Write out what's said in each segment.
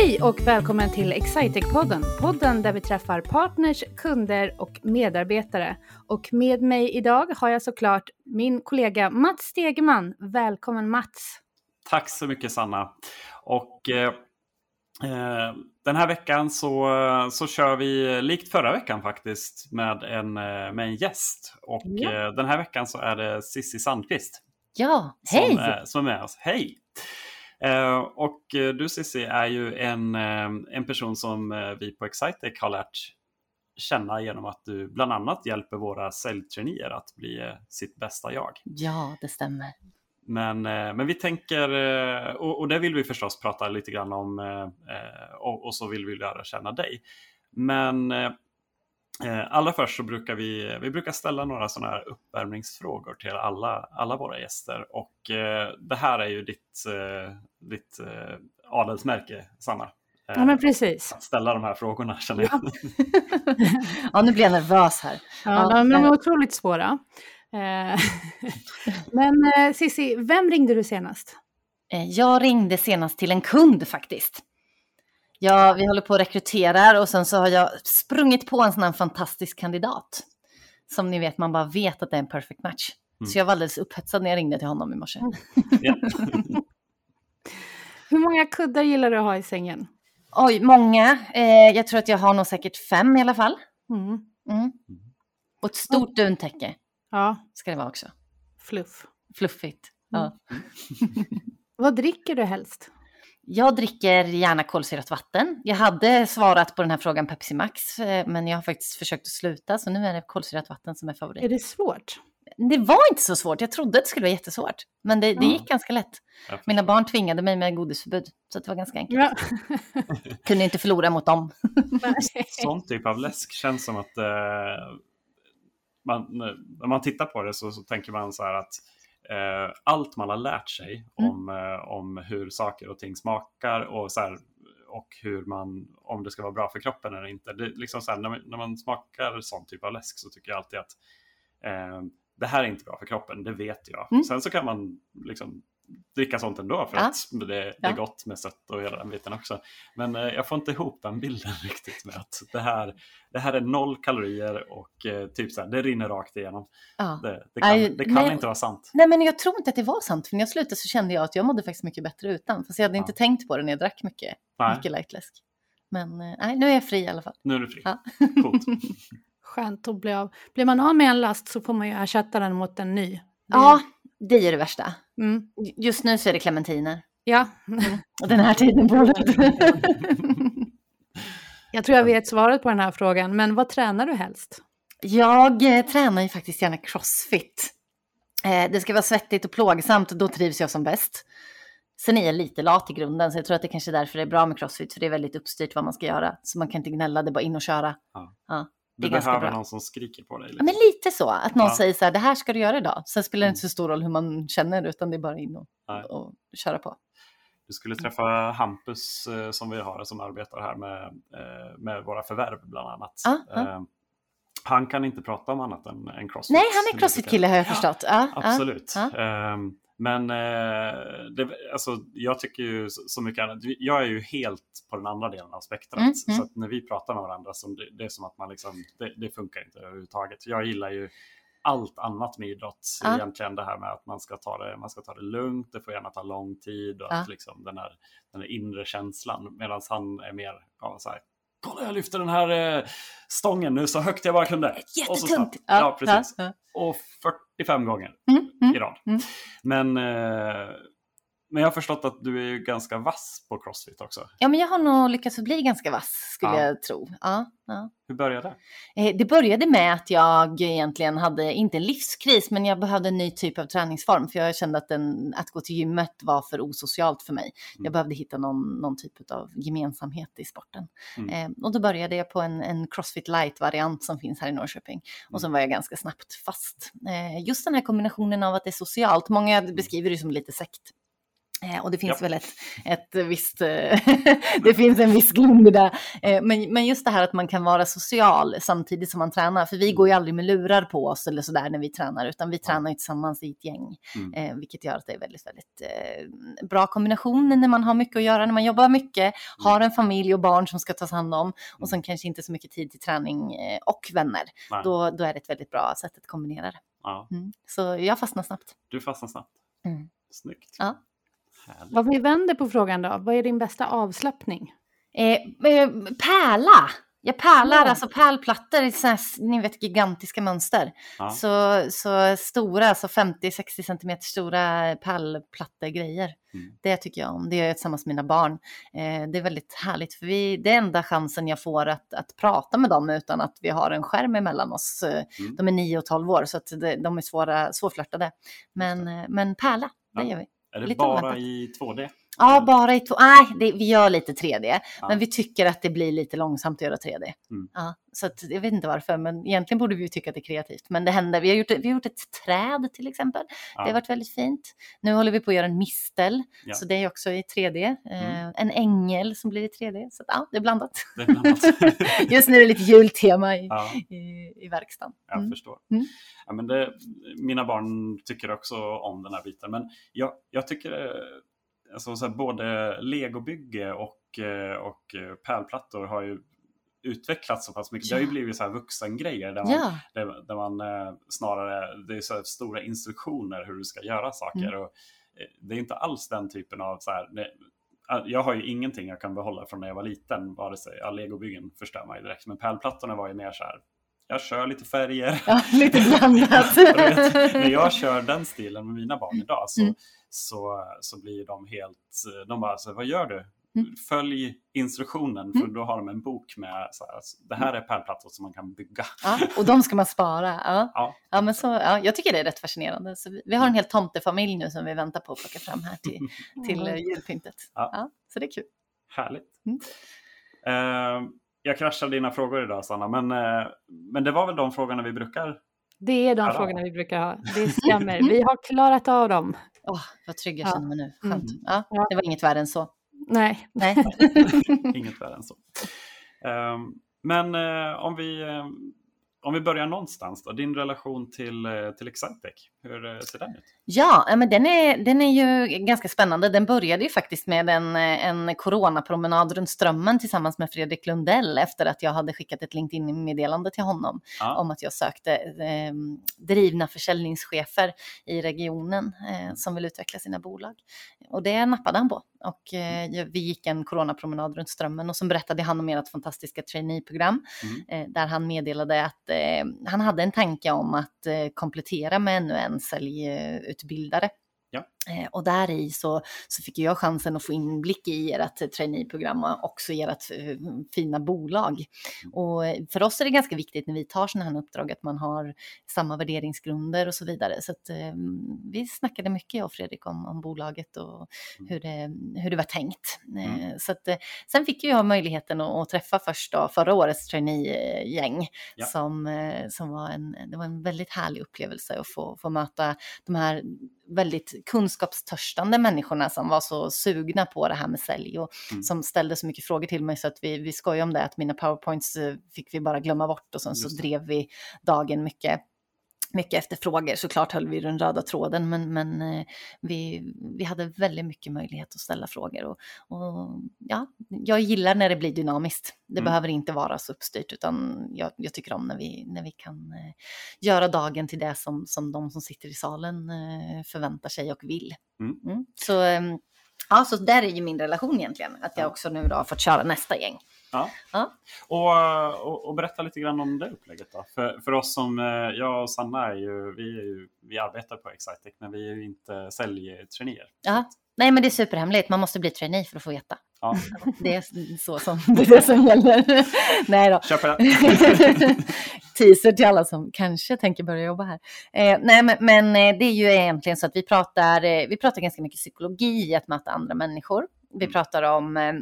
Hej och välkommen till Excitec-podden. Podden där vi träffar partners, kunder och medarbetare. Och med mig idag har jag såklart min kollega Mats Stegeman. Välkommen Mats! Tack så mycket Sanna! Och eh, eh, den här veckan så, så kör vi likt förra veckan faktiskt med en, eh, med en gäst. Och ja. Eh, den här veckan så är det Sissi Sandqvist. Ja, hej! Som är, som är med oss. Hej! Uh, och du Cissi är ju en, en person som vi på Excitec har lärt känna genom att du bland annat hjälper våra säljtraineer att bli sitt bästa jag. Ja, det stämmer. Men, men vi tänker, och, och det vill vi förstås prata lite grann om och, och så vill vi lära känna dig. Men Eh, allra först så brukar vi, vi brukar ställa några sådana här uppvärmningsfrågor till alla, alla våra gäster och eh, det här är ju ditt, eh, ditt eh, adelsmärke, Sanna. Ja men precis. Att ställa de här frågorna känner jag. Ja, ja nu blir jag nervös här. Ja, ja men de är otroligt svåra. men Cissi, vem ringde du senast? Jag ringde senast till en kund faktiskt. Ja, vi håller på att rekrytera och sen så har jag sprungit på en sån här fantastisk kandidat. Som ni vet, man bara vet att det är en perfect match. Mm. Så jag var alldeles upphetsad när jag ringde till honom i morse. Mm. Hur många kuddar gillar du att ha i sängen? Oj, många. Eh, jag tror att jag har nog säkert fem i alla fall. Mm. Mm. Och ett stort duntäcke. Ja. Ska det vara också. Fluff. Fluffigt. Ja. Mm. Vad dricker du helst? Jag dricker gärna kolsyrat vatten. Jag hade svarat på den här frågan Pepsi Max, eh, men jag har faktiskt försökt att sluta, så nu är det kolsyrat vatten som är favorit. Är det svårt? Det var inte så svårt. Jag trodde att det skulle vara jättesvårt, men det, det gick ganska lätt. Mina barn tvingade mig med godisförbud, så det var ganska enkelt. Ja. Kunde inte förlora mot dem. Sån typ av läsk känns som att eh, man, när man tittar på det så, så tänker man så här att eh, allt man har lärt sig mm. om, eh, om hur saker och ting smakar och, så här, och hur man, om det ska vara bra för kroppen eller inte. Det, liksom så här, när, man, när man smakar sån typ av läsk så tycker jag alltid att eh, det här är inte bra för kroppen, det vet jag. Mm. Sen så kan man liksom dricka sånt ändå för ja. att det, det ja. är gott med sött och hela den biten också. Men eh, jag får inte ihop den bilden riktigt med att det här, det här är noll kalorier och eh, typ så här, det rinner rakt igenom. Ja. Det, det, kan, Aj, det kan nej, inte vara sant. Nej men jag tror inte att det var sant för när jag slutade så kände jag att jag mådde faktiskt mycket bättre utan. Fast jag hade inte tänkt på det när jag drack mycket, mycket lightläsk. Men eh, nej, nu är jag fri i alla fall. Nu är du fri. Ja. Coolt. Skönt att bli av. Blir man av med en last så får man ju ersätta den mot en ny. Ja, det är det värsta. Mm. Just nu så är det clementiner. Ja. Mm. Den här tiden på året. jag tror jag vet svaret på den här frågan, men vad tränar du helst? Jag eh, tränar ju faktiskt gärna crossfit. Eh, det ska vara svettigt och plågsamt, då trivs jag som bäst. Sen är jag lite lat i grunden, så jag tror att det kanske är därför det är bra med crossfit, för det är väldigt uppstyrt vad man ska göra. Så man kan inte gnälla, det är bara in och köra. Ja. Ja. Du behöver någon som skriker på dig? Liksom. Ja, men lite så. Att någon ja. säger så här, det här ska du göra idag. Sen spelar det inte så stor roll hur man känner, utan det är bara in och, och köra på. Du skulle träffa Hampus eh, som vi har, som arbetar här med, eh, med våra förvärv bland annat. Ah. Han kan inte prata om annat än, än crossfit. Nej, han är crossfit-kille har jag förstått. Ja, absolut. Um, men eh, det, alltså, jag tycker ju så mycket annat. Jag är ju helt på den andra delen av spektrat. Mm, mm. Så när vi pratar med varandra så det, det är som att man liksom, det, det, funkar inte överhuvudtaget. Jag gillar ju allt annat med idrott. Ja. Egentligen det här med att man ska, ta det, man ska ta det lugnt, det får gärna ta lång tid och ja. att liksom den, här, den här inre känslan. Medan han är mer ja, så här, kolla jag lyfter den här eh, stången nu så högt jag bara kunde. Jättetungt! Ja, ja, precis. Ja, och 45 gånger mm, mm, i rad. Mm. Men eh, men jag har förstått att du är ju ganska vass på crossfit också. Ja, men jag har nog lyckats bli ganska vass skulle ja. jag tro. Ja, ja. Hur började det? Eh, det började med att jag egentligen hade, inte en livskris, men jag behövde en ny typ av träningsform. För jag kände att, den, att gå till gymmet var för osocialt för mig. Mm. Jag behövde hitta någon, någon typ av gemensamhet i sporten. Mm. Eh, och då började jag på en, en crossfit light-variant som finns här i Norrköping. Mm. Och sen var jag ganska snabbt fast. Eh, just den här kombinationen av att det är socialt, många beskriver det som lite sekt. Eh, och det finns Ja. väl ett, ett visst, eh, det finns en viss grund i det. Men, men just det här att man kan vara social samtidigt som man tränar. För vi går ju aldrig med lurar på oss eller sådär när vi tränar, utan vi tränar ju tillsammans i ett gäng. Mm. Eh, vilket gör att det är väldigt, väldigt bra kombination när man har mycket att göra, när man jobbar mycket, har en familj och barn som ska tas hand om och sen kanske inte så mycket tid till träning och vänner. Nej. Då, då är det ett väldigt bra sätt att kombinera det. Ja, Mm. Så jag fastnar snabbt. du fastnar snabbt. Mm. Snyggt. Ja. Härligt. Vad vi vänder på frågan då, vad är din bästa avslappning? Eh, eh, pärla! Jag pärlar, Ja. alltså pärlplattor i här, ni vet, gigantiska mönster. Ja. Så, så stora, så 50-60 centimeter stora pärlplattegrejer. Mm. Det tycker jag om. Det gör jag tillsammans med mina barn. Eh, det är väldigt härligt för vi, det är enda chansen jag får att, att prata med dem utan att vi har en skärm emellan oss. Eh, Mm. De är 9 och 12 år så att det, de är svåra, svårflörtade. Men, eh, men pärla, det Ja. gör vi. Är det bara i 2D? Ja, bara i två. Nej, det, vi gör lite 3D. Ja. Men vi tycker att det blir lite långsamt att göra 3D. Mm. Ja, så att, jag vet inte varför, men egentligen borde vi ju tycka att det är kreativt. Men det händer. Vi har gjort, vi har gjort ett träd till exempel. Ja. Det har varit väldigt fint. Nu håller vi på att göra en mistel. Så det är också i 3D. Eh, Mm. En ängel som blir i 3D. Så att, ja, det är blandat. Det är bland annat. Just nu är det lite jultema i, i, i verkstaden. jag Mm. förstår. Mm. Ja, men det, mina barn tycker också om den här biten. Men jag, jag tycker eh, alltså, så här, både legobygge och, eh, och eh, pärlplattor har ju utvecklats så pass mycket. Det har ju Ja. blivit så här vuxengrejer där man, Ja, där, där man eh, snarare, det är så stora instruktioner hur du ska göra saker. Mm. Och, det är inte alls den typen av så här, det, jag har ju ingenting jag kan behålla från när jag var liten, vare sig, ja, legobyggen förstör mig direkt, men pärlplattorna var ju mer så här, jag kör lite färger. ja lite blandat. Vet, när jag kör den stilen med mina barn idag så, Mm. Så, så blir de helt, de bara så här, vad gör du? Mm. Följ instruktionen för då har de en bok med så här, det här är pärlplattor som man kan bygga. Ja, och de ska man spara. Ja. Ja, Ja, men så, ja, jag tycker det är rätt fascinerande. Så vi, vi har en hel tomtefamilj nu som vi väntar på att plocka fram här till, till eh, julpyntet. Ja. Ja. så det är kul. Härligt. Mm. Eh, jag kraschade dina frågor idag Sanna, men, eh, men det var väl de frågorna vi brukar? Det är de Ja. frågorna vi brukar ha. Det stämmer. Vi har klarat av dem. Åh, vad trygg jag Ja. känner mig nu. Skönt. Mm. Ja, det var inget värre än så. Nej, Nej. Inget värre än så. Eh, men eh, om, vi, eh, om vi börjar någonstans då, din relation till, eh, till Excitec, hur eh, ser den ut? Ja, men den är, den är ju ganska spännande. Den började ju faktiskt med en, en coronapromenad runt Strömmen tillsammans med Fredrik Lundell efter att jag hade skickat ett LinkedIn-meddelande till honom Ja. om att jag sökte eh, drivna försäljningschefer i regionen eh, som vill utveckla sina bolag. Och det nappade han på. Och eh, vi gick en coronapromenad runt Strömmen och så berättade han om ert fantastiska traineeprogram Mm. eh, där han meddelade att eh, han hade en tanke om att eh, komplettera med ännu en säljutbildare. Ja. Eh, och där i så, så fick jag chansen att få inblick i ert traineeprogram och också ert eh, fina bolag. Och eh, för oss är det ganska viktigt när vi tar sådana här uppdrag att man har samma värderingsgrunder och så vidare. Så att, eh, vi snackade mycket jag och Fredrik om, om bolaget och Mm. hur det, hur det var tänkt. Eh, Mm. Så att, sen fick jag möjligheten att, att träffa först då, förra årets trainee-gäng Ja. som, som var en, det var en väldigt härlig upplevelse att få, få möta de här väldigt kunskapstörstande människorna som var så sugna på det här med sälj och Mm. som ställde så mycket frågor till mig så att vi, vi skojade om det, att mina powerpoints eh, fick vi bara glömma bort och sen så drev vi dagen mycket mycket efter frågor. Såklart höll vi den röda tråden, men, men eh, vi, vi hade väldigt mycket möjlighet att ställa frågor. Och, och ja, jag gillar när det blir dynamiskt. Det Mm. behöver inte vara så uppstyrt, utan jag, jag tycker om när vi, när vi kan eh, göra dagen till det som, som de som sitter i salen eh, förväntar sig och vill. Mm. Så, ehm, ja, så där är ju min relation egentligen, att jag Ja. också nu då har fått köra nästa gäng. Ja. Ja. Och, och, och berätta lite grann om det upplägget då. För, för oss som, eh, jag och Sanna är ju, vi, är ju, vi arbetar på Excitec, men vi är ju inte säljtraineer. Ja. Nej, men det är superhemligt. Man måste bli trainee för att få veta. Ja, Det är så som, det, är det som gäller. Nej då. Teaser till alla som kanske tänker börja jobba här. Eh, nej, men, men eh, det är ju egentligen så att vi pratar, eh, vi pratar ganska mycket psykologi i att möta andra människor. Vi Mm. pratar om eh,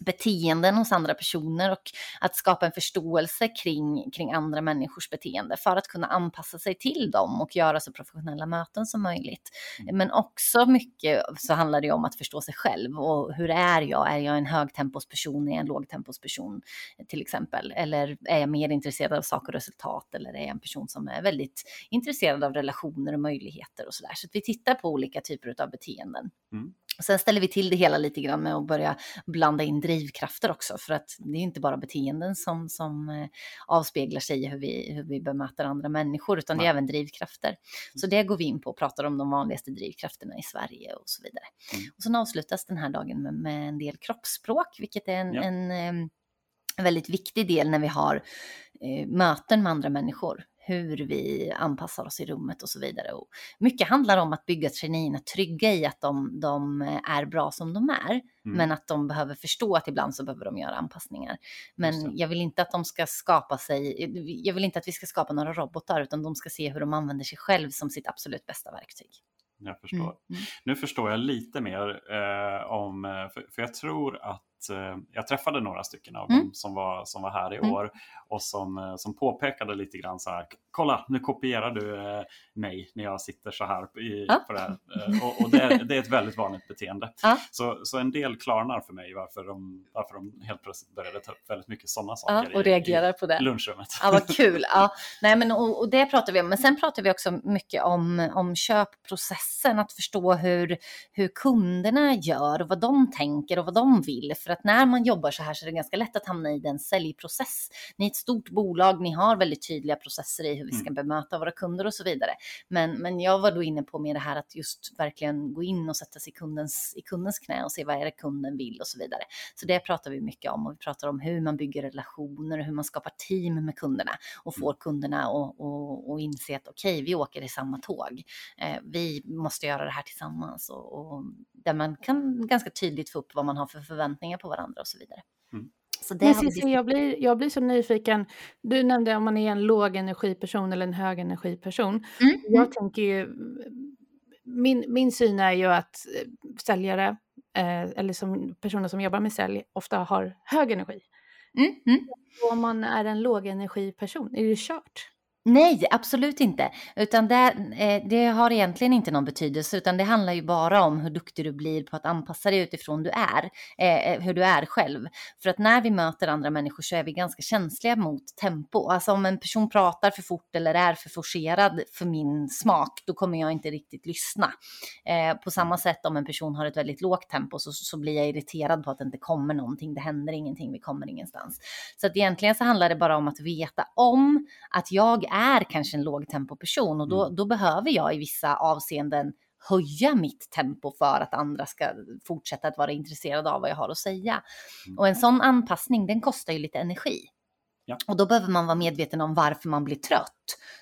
beteenden hos andra personer och att skapa en förståelse kring, kring andra människors beteende för att kunna anpassa sig till dem och göra så professionella möten som möjligt. Mm. Men också mycket så handlar det om att förstå sig själv och hur är jag? Är jag en högtemposperson? Är jag en lågtemposperson till exempel? Eller är jag mer intresserad av saker och resultat? Eller är jag en person som är väldigt intresserad av relationer och möjligheter och sådär? Så att vi tittar på olika typer av beteenden. Mm. Sen ställer vi till det hela lite grann med att börja blanda in drivkrafter också, för att det är inte bara beteenden som, som eh, avspeglar sig i hur vi, hur vi bemöter andra människor, utan det är även drivkrafter. Så det går vi in på och pratar om de vanligaste drivkrafterna i Sverige och så vidare. Mm. Och sen avslutas den här dagen med, med en del kroppsspråk, vilket är en, ja. en, en eh, väldigt viktig del när vi har eh, möten med andra människor hur vi anpassar oss i rummet och så vidare. Och mycket handlar om att bygga traineerna trygga i att de, de är bra som de är, mm. men att de behöver förstå att ibland så behöver de göra anpassningar. Men jag vill inte att de ska skapa sig, jag vill inte att vi ska skapa några robotar, utan de ska se hur de använder sig själv som sitt absolut bästa verktyg. Jag förstår. Mm. Mm. Nu förstår jag lite mer eh, om, för, för jag tror att eh, jag träffade några stycken av mm. dem som var, som var här i mm. år och som, eh, som påpekade lite grann så här, kolla nu kopierar du eh, mig när jag sitter så här i, ja. på det här. Eh, och, och det, är, det, är, ett väldigt vanligt beteende. Ja. Så, så en del klarnar för mig varför de, varför de helt plötsligt började ta upp väldigt mycket sådana saker ja, och i, reagerar på det. lunchrummet. Ja, vad kul. Ja. Nej, men, och, och, det pratar vi om. Men sen pratar vi också mycket om, om köpprocessen, att förstå hur, hur kunderna gör och vad de tänker och vad de vill. För att när man jobbar så här så är det ganska lätt att hamna i den säljprocess. Ni är ett stort bolag, ni har väldigt tydliga processer i hur vi ska mm. bemöta våra kunder och så vidare. Men, men jag var då inne på med det här att just verkligen gå in och sätta sig i kundens, i kundens knä och se vad är det kunden vill och så vidare. Så det pratar vi mycket om och vi pratar om hur man bygger relationer och hur man skapar team med kunderna och får mm. kunderna att inse att okej, okay, vi åker i samma tåg. Eh, vi måste göra det här tillsammans och, och där man kan ganska tydligt få upp vad man har för förväntningar på varandra och så vidare. Mm. Så det Men Cissi, jag, blir, jag blir så nyfiken. Du nämnde om man är en lågenergiperson eller en högenergiperson. Mm. Jag tänker ju, min, min syn är ju att eh, säljare, eh, eller som personer som jobbar med sälj, ofta har hög energi. Mm. Mm. Om man är en lågenergiperson, är det kört? Nej, absolut inte. Utan det, eh, det, har egentligen inte någon betydelse, utan det handlar ju bara om hur duktig du blir på att anpassa dig utifrån du är, eh, eh, hur du är själv. För att när vi möter andra människor så är vi ganska känsliga mot tempo. Alltså om en person pratar för fort eller är för forcerad för min smak, då kommer jag inte riktigt lyssna. På samma sätt om en person har ett väldigt lågt tempo så, så blir jag irriterad på att det inte kommer någonting, det händer ingenting, vi kommer ingenstans. Så att egentligen så handlar det bara om att veta om att jag är kanske en lågtempoperson och då, mm. då behöver jag i vissa avseenden höja mitt tempo för att andra ska fortsätta att vara intresserade av vad jag har att säga. Mm. Och en sån anpassning, den kostar ju lite energi. Ja. Och då behöver man vara medveten om varför man blir trött.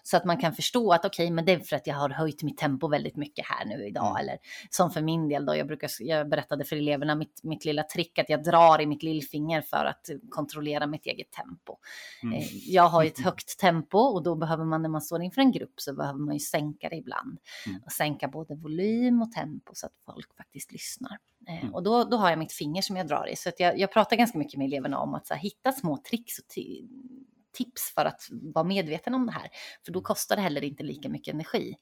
Så att man kan förstå att okej, okay, men det är för att jag har höjt mitt tempo väldigt mycket här nu idag. Mm. Eller som för min del då, jag, brukar, jag berättade för eleverna mitt, mitt lilla trick att jag drar i mitt lillfinger för att kontrollera mitt eget tempo. Mm. Eh, jag har ju ett högt tempo och då behöver man när man står inför en grupp så behöver man ju sänka det ibland. Mm. Och sänka både volym och tempo så att folk faktiskt lyssnar. Eh, mm. Och då, då har jag mitt finger som jag drar i. Så jag, jag pratar ganska mycket med eleverna om att här, hitta små tricks och tips för att vara medveten om det här. För då mm. kostar det heller inte lika mycket energi.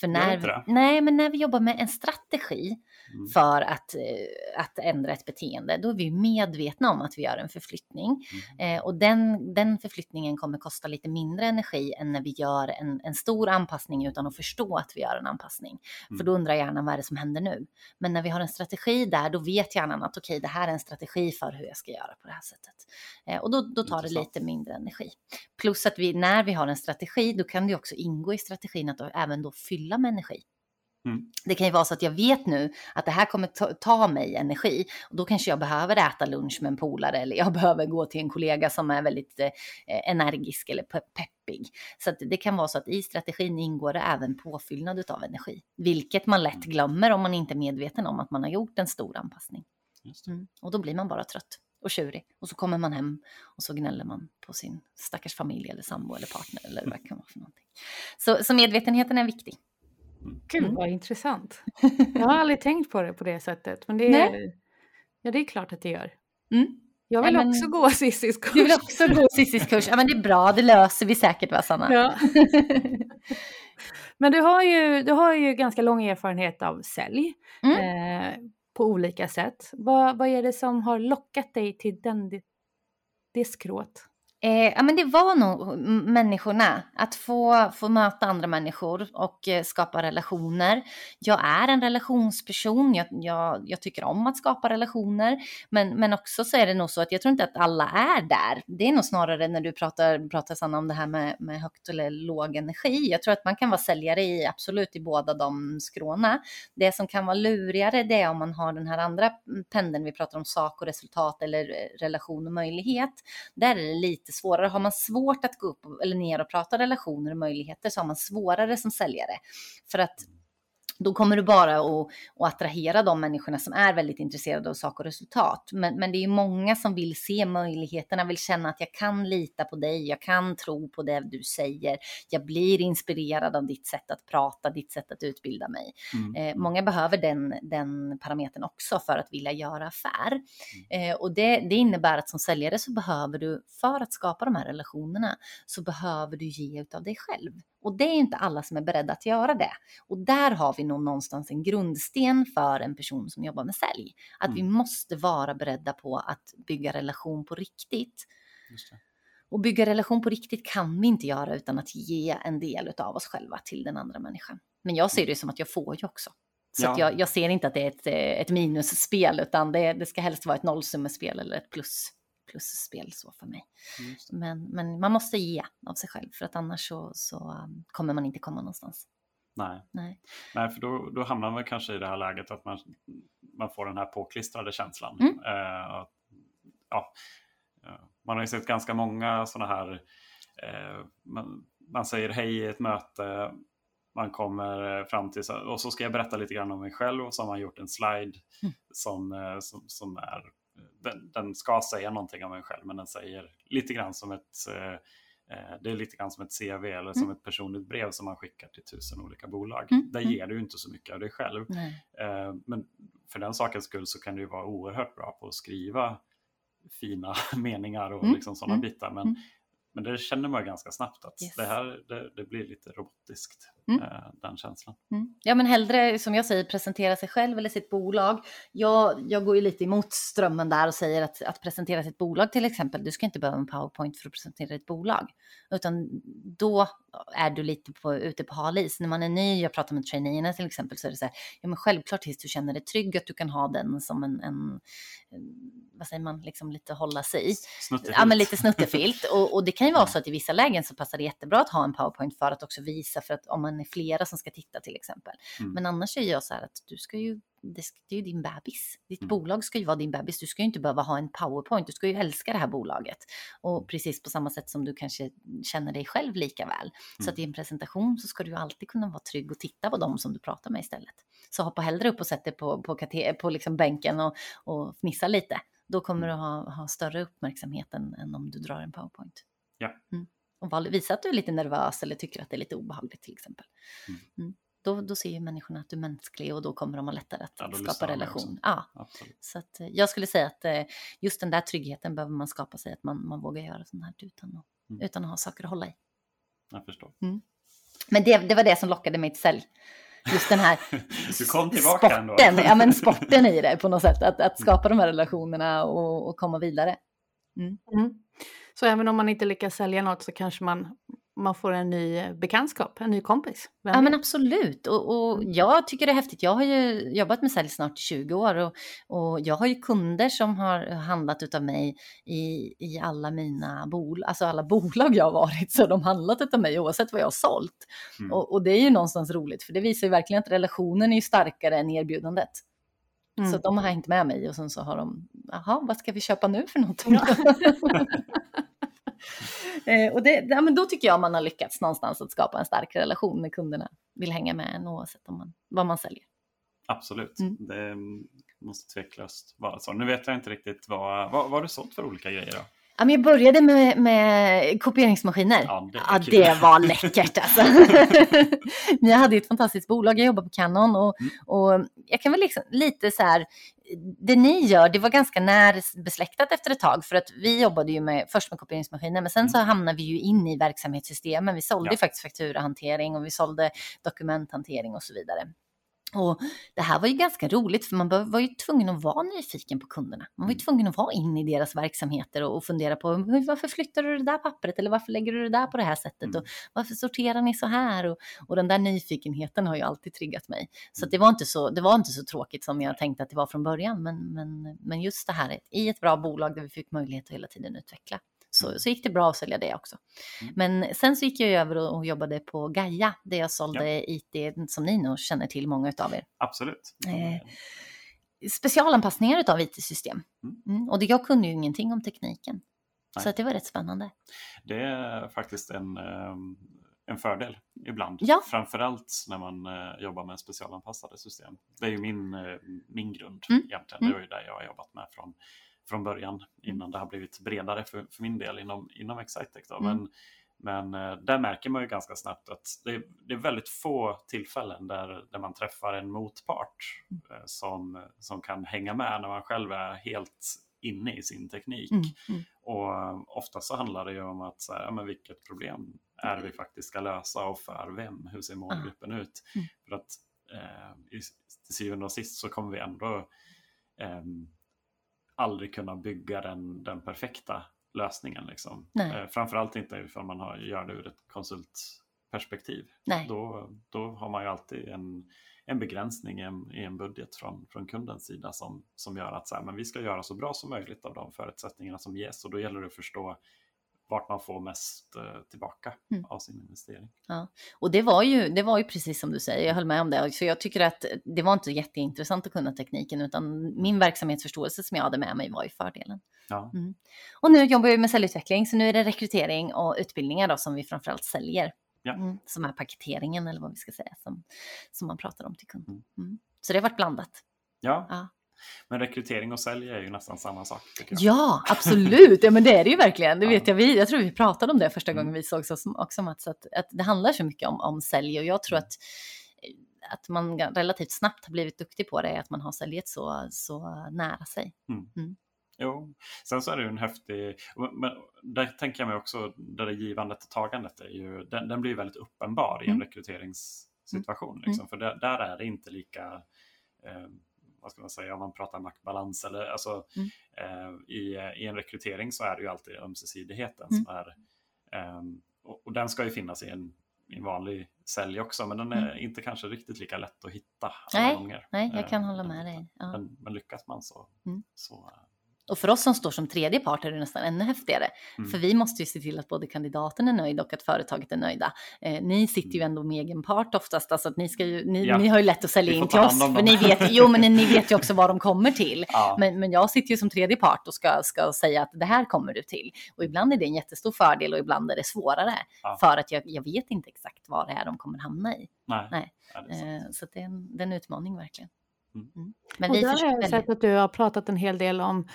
För när, nej, men när vi jobbar med en strategi mm. för att, eh, att ändra ett beteende, då är vi medvetna om att vi gör en förflyttning. Mm. Eh, och den, den förflyttningen kommer kosta lite mindre energi än när vi gör en, en stor anpassning utan att förstå att vi gör en anpassning. Mm. För då undrar hjärnan vad är det som händer nu? Men när vi har en strategi där, då vet hjärnan att okej, okay, det här är en strategi för hur jag ska göra på det här sättet. Eh, och då, då tar det lite mindre energi. Plus att vi, när vi har en strategi, då kan det också ingå i strategin att även då fylla med energi. Mm. Det kan ju vara så att jag vet nu att det här kommer ta, ta, mig energi och då kanske jag behöver äta lunch med en polare eller jag behöver gå till en kollega som är väldigt eh, energisk eller pe peppig. Så det kan vara så att i strategin ingår det även påfyllnad av energi, vilket man lätt mm. glömmer om man inte är medveten om att man har gjort en stor anpassning. Mm. Och då blir man bara trött och tjurig. Och så kommer man hem och så gnäller man på sin stackars familj eller sambo eller partner eller vad det kan vara för någonting. Så, så medvetenheten är viktig. Gud mm. vad intressant. Jag har aldrig tänkt på det på det sättet. Men det är, ja, det är klart att det gör. Mm. Jag vill Nej, men- också gå Cissis kurs. Du vill också gå Cissis kurs. Ja men det är bra, det löser vi säkert va Sanna? Ja. Men du har, ju, du har ju ganska lång erfarenhet av sälj Mm. eh, på olika sätt. Vad, vad är det som har lockat dig till den, det skrået? Eh, ja, men det var nog människorna, att få, få möta andra människor och eh, skapa relationer. Jag är en relationsperson, jag, jag, jag tycker om att skapa relationer, men, men också så är det nog så att jag tror inte att alla är där. Det är nog snarare när du pratar, pratar Sanna om det här med, med högt eller låg energi. Jag tror att man kan vara säljare i absolut i båda de skråna. Det som kan vara lurigare det är om man har den här andra pendeln, vi pratar om sak och resultat eller eh, relation och möjlighet. Där är det lite svårare. Har man svårt att gå upp eller ner och prata relationer och möjligheter så har man svårare som säljare. För att då kommer du bara att, att attrahera de människorna som är väldigt intresserade av sak och resultat. Men, men det är många som vill se möjligheterna, vill känna att jag kan lita på dig, jag kan tro på det du säger, jag blir inspirerad av ditt sätt att prata, ditt sätt att utbilda mig. Mm. Eh, många behöver den, den parametern också för att vilja göra affär. Eh, och det, det innebär att som säljare så behöver du, för att skapa de här relationerna, så behöver du ge utav dig själv. Och det är inte alla som är beredda att göra det. Och där har vi nog någonstans en grundsten för en person som jobbar med sälj. Att vi Mm. måste vara beredda på att bygga relation på riktigt. Och bygga relation på riktigt kan vi inte göra utan att ge en del av oss själva till den andra människan. Men jag ser det som att jag får ju också. Så Ja. jag, jag ser inte att det är ett, eh, ett minusspel utan det, det ska helst vara ett nollsummespel eller ett plus, plusspel så för mig. Det. Men, men man måste ge av sig själv för att annars så, så um, kommer man inte komma någonstans. Nej. Nej. Nej, för då, då hamnar man kanske i det här läget att man, man får den här påklistrade känslan. Mm. Eh, att, ja, eh, man har ju sett ganska många sådana här, eh, man, man säger hej i ett möte, man kommer fram till, så- och så ska jag berätta lite grann om mig själv och så har man gjort en slide Mm. som, eh, som, som är, den, den ska säga någonting om en själv men den säger lite grann som ett eh, eh, det är lite grann som ett CV eller som ett personligt brev som man skickar till tusen olika bolag. Mm, Där mm. ger du inte så mycket av dig själv. Nej. Eh, Men för den sakens skull så kan du vara oerhört bra på att skriva fina meningar och Mm, liksom sådana mm, bitar. Men, mm. men det känner man ganska snabbt att Yes. det här det, det blir lite robotiskt, Mm. eh, den känslan. Mm. Ja men hellre som jag säger presentera sig själv eller sitt bolag. Jag, jag går ju lite emot strömmen där och säger att, att presentera sitt bolag till exempel. Du ska inte behöva en powerpoint för att presentera ditt bolag. Utan då är du lite på, ute på hal is. När man är ny, jag pratar med traineerna till exempel, så är det så här, ja men självklart tills du känner dig trygg att du kan ha den som en, en en- vad säger man, liksom lite hålla sig i. Snuttefilt. Ja, men lite snuttefilt. Och, och det kan ju vara så att i vissa lägen så passar det jättebra att ha en powerpoint för att också visa för att om man är flera som ska titta till exempel. Mm. Men annars är jag så här att du ska ju, det, ska, det är ju din bebis. Ditt Mm. bolag ska ju vara din bebis. Du ska ju inte behöva ha en powerpoint. Du ska ju älska det här bolaget. Och precis på samma sätt som du kanske känner dig själv lika väl. Så Mm. att i en presentation så ska du alltid kunna vara trygg och titta på dem som du pratar med istället. Så hoppa hellre upp och sätt dig på, på, kate- på liksom bänken och, och fnissa lite. Då kommer du ha, ha större uppmärksamhet än, än om du drar en powerpoint. Ja. Mm. Och visa att du är lite nervös eller tycker att det är lite obehagligt till exempel. Mm. Mm. Då, då ser ju människorna att du är mänsklig och då kommer de ha lättare att Ja, skapa relation. Ja, Absolut. så att, eh, jag skulle säga att eh, just den där tryggheten behöver man skapa sig, att man, man vågar göra sånt här utan att, Mm. utan att ha saker att hålla i. Jag förstår. Men det, det var det som lockade mig till sälj. Just den här sporten, ja men sporten i det på något sätt. Att, att skapa de här relationerna och, och komma vidare. Mm. Så även om man inte lyckas sälja något så kanske man, man får en ny eh, bekantskap, en ny kompis. Vem Ja men absolut. Och, och jag tycker det är häftigt. Jag har ju jobbat med sälj snart i 20 år och, och jag har ju kunder som har handlat utav mig i, i alla mina bolag, alltså alla bolag jag har varit så har de handlat utav mig oavsett vad jag har sålt. Mm. Och, och det är ju någonstans roligt för det visar ju verkligen att relationen är starkare än erbjudandet. Mm. Så de har hängt med mig och sen så har de, jaha, vad ska vi köpa nu för någonting? Eh, och det, ja, men då tycker jag man har lyckats någonstans att skapa en stark relation när kunderna vill hänga med en oavsett om man, vad man säljer. Absolut. Mm. Det måste tveklöst vara så. Nu vet jag inte riktigt vad, vad, vad har du sålt för olika grejer då? Ja, men jag började med, med kopieringsmaskiner. Ja, det Ja, det var läckert alltså. Men jag hade ett fantastiskt bolag, jag jobbade på Canon och, Mm. och jag kan väl liksom lite så här det ni gör, det var ganska närbesläktat efter ett tag, för att vi jobbade ju med, först med kopieringsmaskiner, men sen så Mm. hamnade vi ju in i verksamhetssystemen. Vi sålde Ja. faktiskt fakturahantering och vi sålde dokumenthantering och så vidare. Och det här var ju ganska roligt för man var ju tvungen att vara nyfiken på kunderna. Man var ju Mm. tvungen att vara in i deras verksamheter och, fundera på "Men varför flyttar du det där pappret eller varför lägger du det där på det här sättet Mm. och varför sorterar ni så här? Och, och den där nyfikenheten har ju alltid triggat mig. Så Mm. det, var inte så, det var inte så tråkigt som jag tänkte att det var från början. Men, men, men just det här i ett bra bolag där vi fick möjlighet att hela tiden utveckla. Så, Mm. så gick det bra att sälja det också. Mm. Men sen så gick jag över och, och jobbade på Gaia där jag sålde IT som ni nog känner till, många utav er. Absolut. Eh, Specialanpassningar utav IT-system. Mm. Mm. Och det, jag kunde ju ingenting om tekniken. Så Nej. att det var rätt spännande. Det är faktiskt en, ehm, en fördel ibland. Ja. Framförallt när man eh, jobbar med specialanpassade system. Det är ju min, eh, min grund Mm. egentligen. Mm. Det var ju det jag har jobbat med från, från början innan det har blivit bredare för, för min del inom, inom Excitec. Då. Mm. Men, men eh, där märker man ju ganska snabbt att det, är- det är väldigt få tillfällen där, där man träffar en motpart eh, som, som kan hänga med när man själv är helt inne i sin teknik. Mm. Mm. Och eh, ofta så handlar det ju om att så här, ja, men vilket problem är vi faktiskt ska lösa och för vem? Hur ser målgruppen ut? Mm. För att eh, till syvende och sist så kommer vi ändå ehm, aldrig kunna bygga den, den perfekta lösningen. Liksom. Eh, framförallt inte ifall man har, gör det ur ett konsultperspektiv. Nej. Då, då har man ju alltid en, en begränsning i en, i en budget från, från kundens sida som, som gör att så här, men vi ska göra så bra som möjligt av de förutsättningarna som ges och då gäller det att förstå vart man får mest eh, tillbaka Mm. av sin investering. Och det var, ju, det var ju precis som du säger, jag höll med om det. Så jag tycker att det var inte jätteintressant att kunna tekniken, utan min verksamhetsförståelse som jag hade med mig var ju fördelen. Ja, Och nu jobbar jag med säljutveckling, så nu är det rekrytering och utbildningar då som vi framförallt säljer. Ja. Mm, som är paketeringen eller vad vi ska säga, som, som man pratar om till kund. Mm. Mm. Så det har varit blandat. ja. Ja. Men rekrytering och sälj är ju nästan samma sak. Ja, absolut. Ja, men det är det ju verkligen. Det vet jag. Vi, jag tror vi pratade om det första Mm. gången vi sågs också, Mats, att, att det handlar så mycket om, om sälj och jag tror att att man relativt snabbt har blivit duktig på det är att man har säljet så, så nära sig. Jo, sen så är det ju en häftig, men där tänker jag mig också, där det givandet och tagandet är ju, den, den blir väldigt uppenbar i en Mm. rekryteringssituation. Liksom, För där, där är det inte lika, eh, vad ska man säga, om man pratar maktbalans eller alltså Mm. eh, i, i en rekrytering så är det ju alltid ömsesidigheten Mm. som är, eh, och, och den ska ju finnas i en, i en vanlig sälj också, men den är inte kanske riktigt lika lätt att hitta alla Mm. Nej, gånger. Nej, jag kan Eh, hålla med dig. Ja. Men, men lyckas man så, Mm. så Och för oss som står som tredje part är det nästan ännu häftigare. Mm. För vi måste ju se till att både kandidaten är nöjd och att företaget är nöjda. Eh, ni sitter ju ändå med egen part oftast, alltså att ni, ska ju, ni, Mm. Ja. ni har ju lätt att sälja in till oss. För ni vet, jo, men ni vet ju också vad de kommer till. ja. Men, men jag sitter ju som tredje part och ska, ska säga att det här kommer du till. Och ibland är det en jättestor fördel och ibland är det svårare. Ja. För att jag, jag vet inte exakt vad det är de kommer hamna i. Nej, Nej. Eh, så det är, en, det är en utmaning verkligen. Mm. Mm. Men Och vi där har jag sett att du har pratat en hel del om,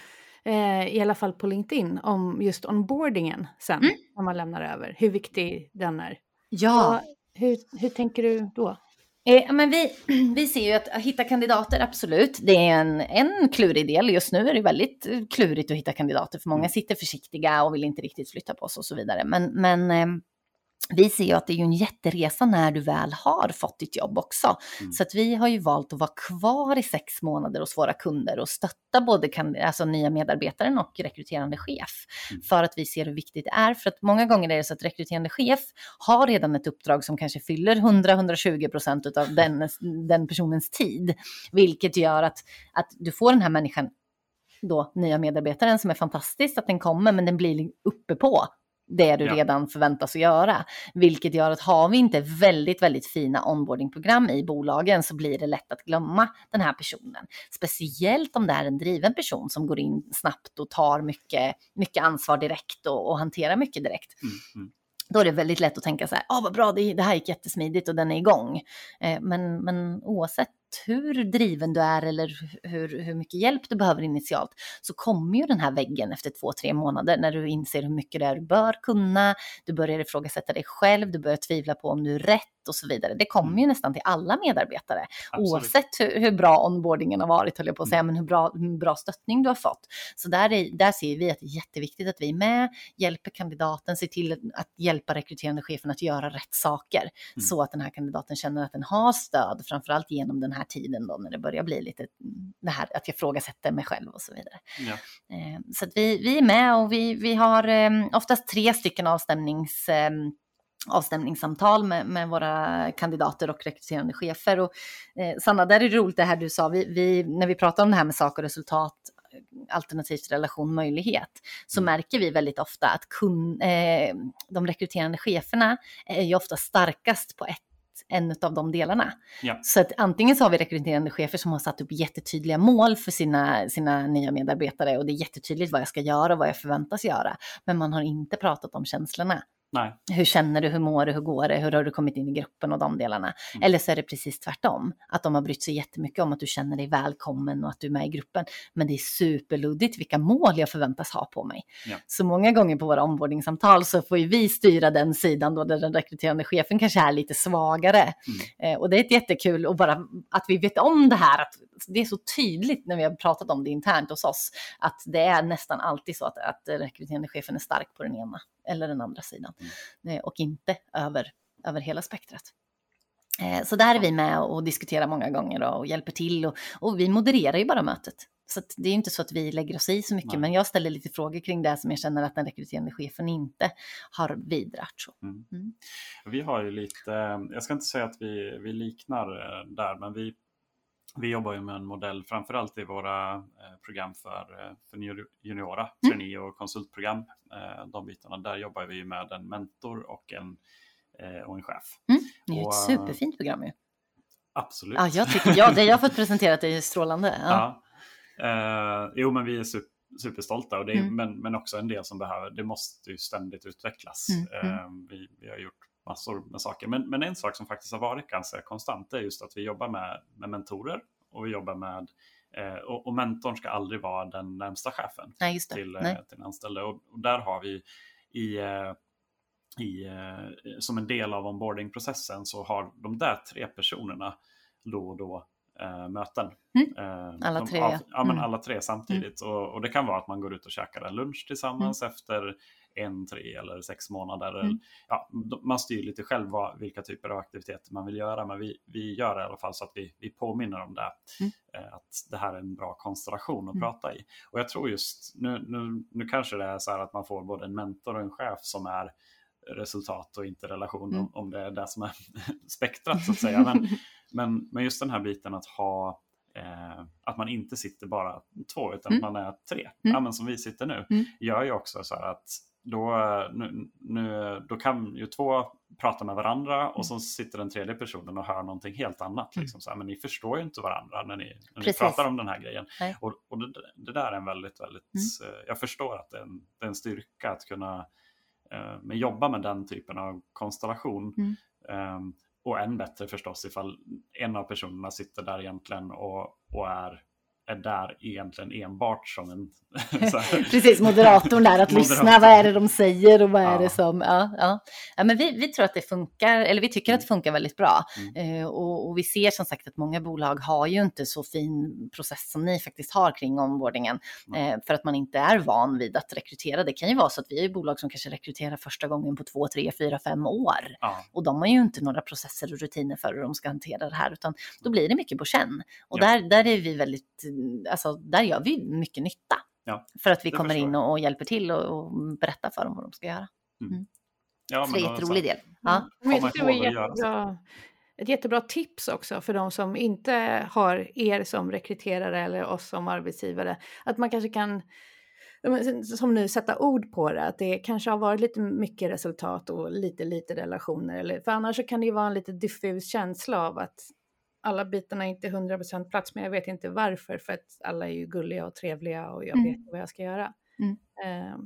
eh, i alla fall på LinkedIn, om just onboardingen sen, Mm. när man lämnar över. Hur viktig den är. Ja. Och hur, hur tänker du då? Eh, men vi, vi ser ju att, att hitta kandidater, absolut. Det är en, en klurig del. Just nu är det väldigt eh, klurigt att hitta kandidater, för många Mm. sitter försiktiga och vill inte riktigt flytta på sig och så vidare. Men, men eh, vi ser ju att det är ju en jätteresa när du väl har fått ditt jobb också. Mm. Så att vi har ju valt att vara kvar i sex månader hos våra kunder och stötta både kan, alltså nya medarbetaren och rekryterande chef. Mm. För att vi ser hur viktigt det är. För att många gånger är det så att rekryterande chef har redan ett uppdrag som kanske fyller 100-120 procent av den, den personens tid. Vilket gör att, att du får den här människan, då nya medarbetaren som är fantastiskt att den kommer, men den blir uppe på det du Ja. redan förväntas att göra. Vilket gör att har vi inte väldigt, väldigt fina onboardingprogram i bolagen så blir det lätt att glömma den här personen. Speciellt om det är en driven person som går in snabbt och tar mycket, mycket ansvar direkt och, och hanterar mycket direkt Mm, mm. då är det väldigt lätt att tänka så här, ah, vad bra, det, det här gick jättesmidigt och den är igång. Eh, men, men oavsett hur driven du är eller hur, hur mycket hjälp du behöver initialt så kommer ju den här väggen efter två, tre månader när du inser hur mycket det är du bör kunna, du börjar ifrågasätta dig själv, du börjar tvivla på om du är rätt och så vidare. Det kommer ju mm. nästan till alla medarbetare Absolut. oavsett hur, hur, bra onboardingen har varit, höll jag på att säga, mm. men hur bra, hur bra stöttning du har fått. Så där, är, där ser vi att det är jätteviktigt att vi är med, hjälper kandidaten, ser till att hjälpa rekryterande chefen att göra rätt saker mm. så att den här kandidaten känner att den har stöd, framförallt genom den här tiden då när det börjar bli lite det här att jag ifrågasätter mig själv och så vidare. Ja. Eh, så vi, vi är med och vi, vi har eh, oftast tre stycken avstämnings eh, avstämningssamtal med, med, våra kandidater och rekryterande chefer. Och, eh, Sanna, där är det roligt det här du sa, vi, vi, när vi pratar om det här med sak och resultat, alternativt relation möjlighet, så mm. märker vi väldigt ofta att kun, eh, de rekryterande cheferna är ju ofta starkast på ett en av de delarna. Ja. Så att antingen så har vi rekryterande chefer som har satt upp jättetydliga mål för sina, sina nya medarbetare och det är jättetydligt vad jag ska göra och vad jag förväntas göra. Men man har inte pratat om känslorna. Nej. Hur känner du, hur mår du, hur går det, hur har du kommit in i gruppen och de delarna. Mm. Eller så är det precis tvärtom, att de har brytt sig jättemycket om att du känner dig välkommen och att du är med i gruppen. Men det är superluddigt vilka mål jag förväntas ha på mig. Ja. Så många gånger på våra onboardingsamtal så får ju vi styra den sidan då där den rekryterande chefen kanske är lite svagare. Mm. Eh, och det är ett jättekul och bara att vi vet om det här, att det är så tydligt när vi har pratat om det internt hos oss, att det är nästan alltid så att, att rekryterande chefen är stark på den ena eller den andra sidan mm. Eh, och inte över, över hela spektrat. Eh, så där är vi med och diskuterar många gånger och hjälper till och, och vi modererar ju bara mötet. Så det är inte så att vi lägger oss i så mycket, Nej. men jag ställer lite frågor kring det som jag känner att den rekryterande chefen inte har vidrört. Så. Mm. Mm. Vi har ju lite, jag ska inte säga att vi, vi liknar eh, där, men vi vi jobbar ju med en modell framförallt i våra eh, program för, eh, för juniora, mm. trainee och konsultprogram. Eh, de bitarna, där jobbar vi med en mentor och en, och en chef. Mm. Det är och, ett superfint program ju. Absolut. Ja, jag tycker, ja, det jag har fått presenterat är strålande. Ja. ja. Eh, jo, men vi är super, superstolta och det är, mm. men, men också en del som behöver, det måste ju ständigt utvecklas. Mm. Eh, vi, vi har gjort massor med saker. Men, men en sak som faktiskt har varit ganska konstant är just att vi jobbar med, med mentorer och vi jobbar med eh, och, och mentorn ska aldrig vara den närmsta chefen Nej, till, eh, Nej. till anställda. Och, och, där har vi i, eh, i, eh, som en del av onboardingprocessen så har de där tre personerna då och då eh, möten. Mm. Eh, alla tre? Av, ja, men mm. alla tre samtidigt. Mm. Och, och, det kan vara att man går ut och käkar en lunch tillsammans mm. efter en, tre eller sex månader. Mm. Ja, man styr lite själv vad, vilka typer av aktiviteter man vill göra, men vi, vi gör det i alla fall så att vi, vi påminner om det. Mm. Eh, att det här är en bra konstellation att mm. prata i. Och jag tror just, nu, nu, nu kanske det är så här att man får både en mentor och en chef som är resultat och inte relation, mm. om, om det är det som är spektrat så att säga. Men, men, men just den här biten att ha Eh, att man inte sitter bara två utan mm. man är tre, mm. ja, men som vi sitter nu, mm. gör ju också så att då, nu, nu, då kan ju två prata med varandra och mm. så sitter den tredje personen och hör någonting helt annat. Mm. Liksom, så här, men ni förstår ju inte varandra när ni, när ni pratar om den här grejen. Och, och det, det, där är en väldigt, väldigt, mm. Eh, jag förstår att det är en, det är en styrka att kunna eh, jobba med den typen av konstellation. Mm. Um, och än bättre förstås ifall en av personerna sitter där egentligen och, och är är där egentligen enbart som en... Precis, moderatorn där, att lyssna, vad är det de säger och vad ja. är det som... Ja, ja. ja men vi, vi tror att det funkar, eller vi tycker mm. att det funkar väldigt bra. Mm. Eh, och, och, vi ser som sagt att många bolag har ju inte så fin process som ni faktiskt har kring onboardingen, mm. eh, för att man inte är van vid att rekrytera. Det kan ju vara så att vi är bolag som kanske rekryterar första gången på två, tre, fyra, fem år. Och de har ju inte några processer och rutiner för hur de ska hantera det här, utan då blir det mycket på känn. Och där, där är vi väldigt alltså, där gör vi mycket nytta. Ja, för att vi kommer in och, och, hjälper till och, och berättar för dem vad de ska göra. Mm. Mm. Ja, så det är en jätterolig del. Ja. Men det var jättebra, ett jättebra tips också för de som inte har er som rekryterare eller oss som arbetsgivare. Att man kanske kan som nu sätta ord på det, att det kanske har varit lite mycket resultat och lite lite relationer. Eller, för annars så kan det ju vara en lite diffus känsla av att alla bitarna är inte 100% plats, men jag vet inte varför, för att alla är ju gulliga och trevliga och jag mm. vet vad jag ska göra. Mm. Uh,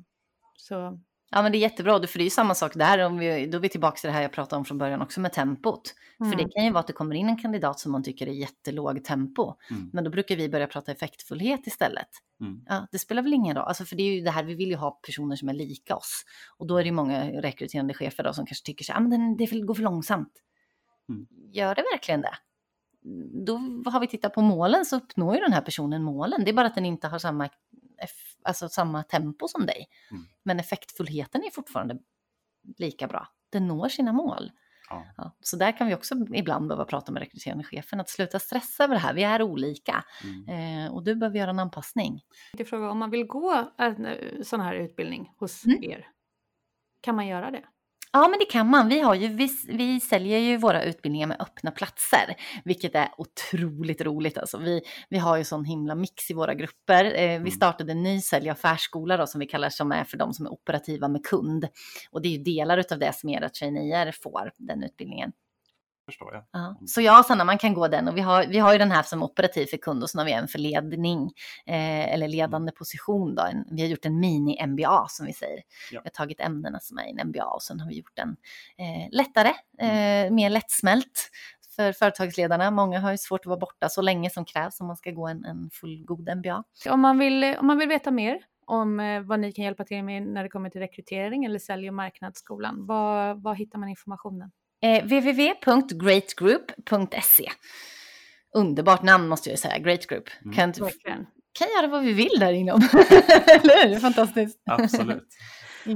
så Ja, men det är jättebra, för det är ju samma sak där. Om vi, då är vi tillbaka till det här jag pratade om från början också med tempot. Mm. För det kan ju vara att det kommer in en kandidat som man tycker är jättelåg tempo. Mm. Men då brukar vi börja prata effektfullhet istället. Mm. Ja, det spelar väl ingen roll, alltså, för det är ju det här, vi vill ju ha personer som är lika oss. Och då är det många rekryterande chefer då, som kanske tycker så här, men det går för långsamt. Mm. Gör det verkligen det? Då har vi tittat på målen så uppnår ju den här personen målen. Det är bara att den inte har samma alltså samma tempo som dig. Mm. Men effektfullheten är fortfarande lika bra. Den når sina mål. Ja. Ja, så där kan vi också ibland behöva prata med rekryterande chefen, att sluta stressa över det här. Vi är olika mm. eh, och du behöver göra en anpassning. Jag fråga om man vill gå en eh, sån här utbildning hos mm. er, kan man göra det? Ja, men det kan man. Vi, har ju, vi, vi säljer ju våra utbildningar med öppna platser, vilket är otroligt roligt. Alltså, vi, vi har ju sån himla mix i våra grupper. Eh, vi mm. startade en ny sälj och affärsskola då, som vi kallar som är för de som är operativa med kund. Och det är ju delar av det som era traineer får, den utbildningen förstår jag. Ja. Så jag och Sanna, man kan gå den och vi har, vi har ju den här som operativ för kund och så har vi en för ledning eh, eller ledande mm. position. Då. En, vi har gjort en mini-MBA som vi säger. Ja. Vi har tagit ämnena som är en MBA och sen har vi gjort den eh, lättare, mm. eh, mer lättsmält för företagsledarna. Många har ju svårt att vara borta så länge som krävs om man ska gå en, en fullgod MBA. Om man, vill, om man vill veta mer om eh, vad ni kan hjälpa till med när det kommer till rekrytering eller sälj och marknadsskolan, var, var hittar man informationen? Eh, www.greatgroup.se. Underbart namn måste jag säga, Great Group. Mm. Kan, kan göra vad vi vill där inom. Eller hur? Fantastiskt. Absolut.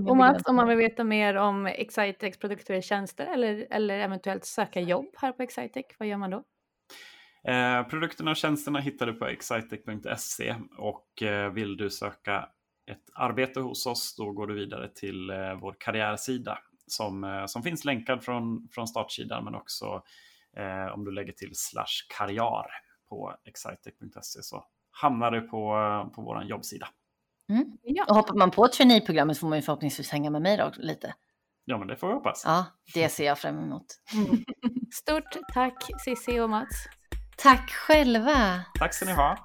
och Mats, om man vill veta mer om Excitex produkter och tjänster eller, eller eventuellt söka jobb här på Excitec, vad gör man då? Eh, produkterna och tjänsterna hittar du på excitec.se och eh, vill du söka ett arbete hos oss då går du vidare till eh, vår karriärsida som, eh, som finns länkad från, från startsidan men också eh, om du lägger till slash karriär på excitec.se så hamnar du på, på vår jobbsida. Mm. Ja. Och hoppar man på traineeprogrammet får man ju förhoppningsvis hänga med mig då lite. Ja, men det får vi hoppas. Ja, det ser jag fram emot. Mm. Stort tack Cissi och Mats. Tack själva. Tack ska ni ha.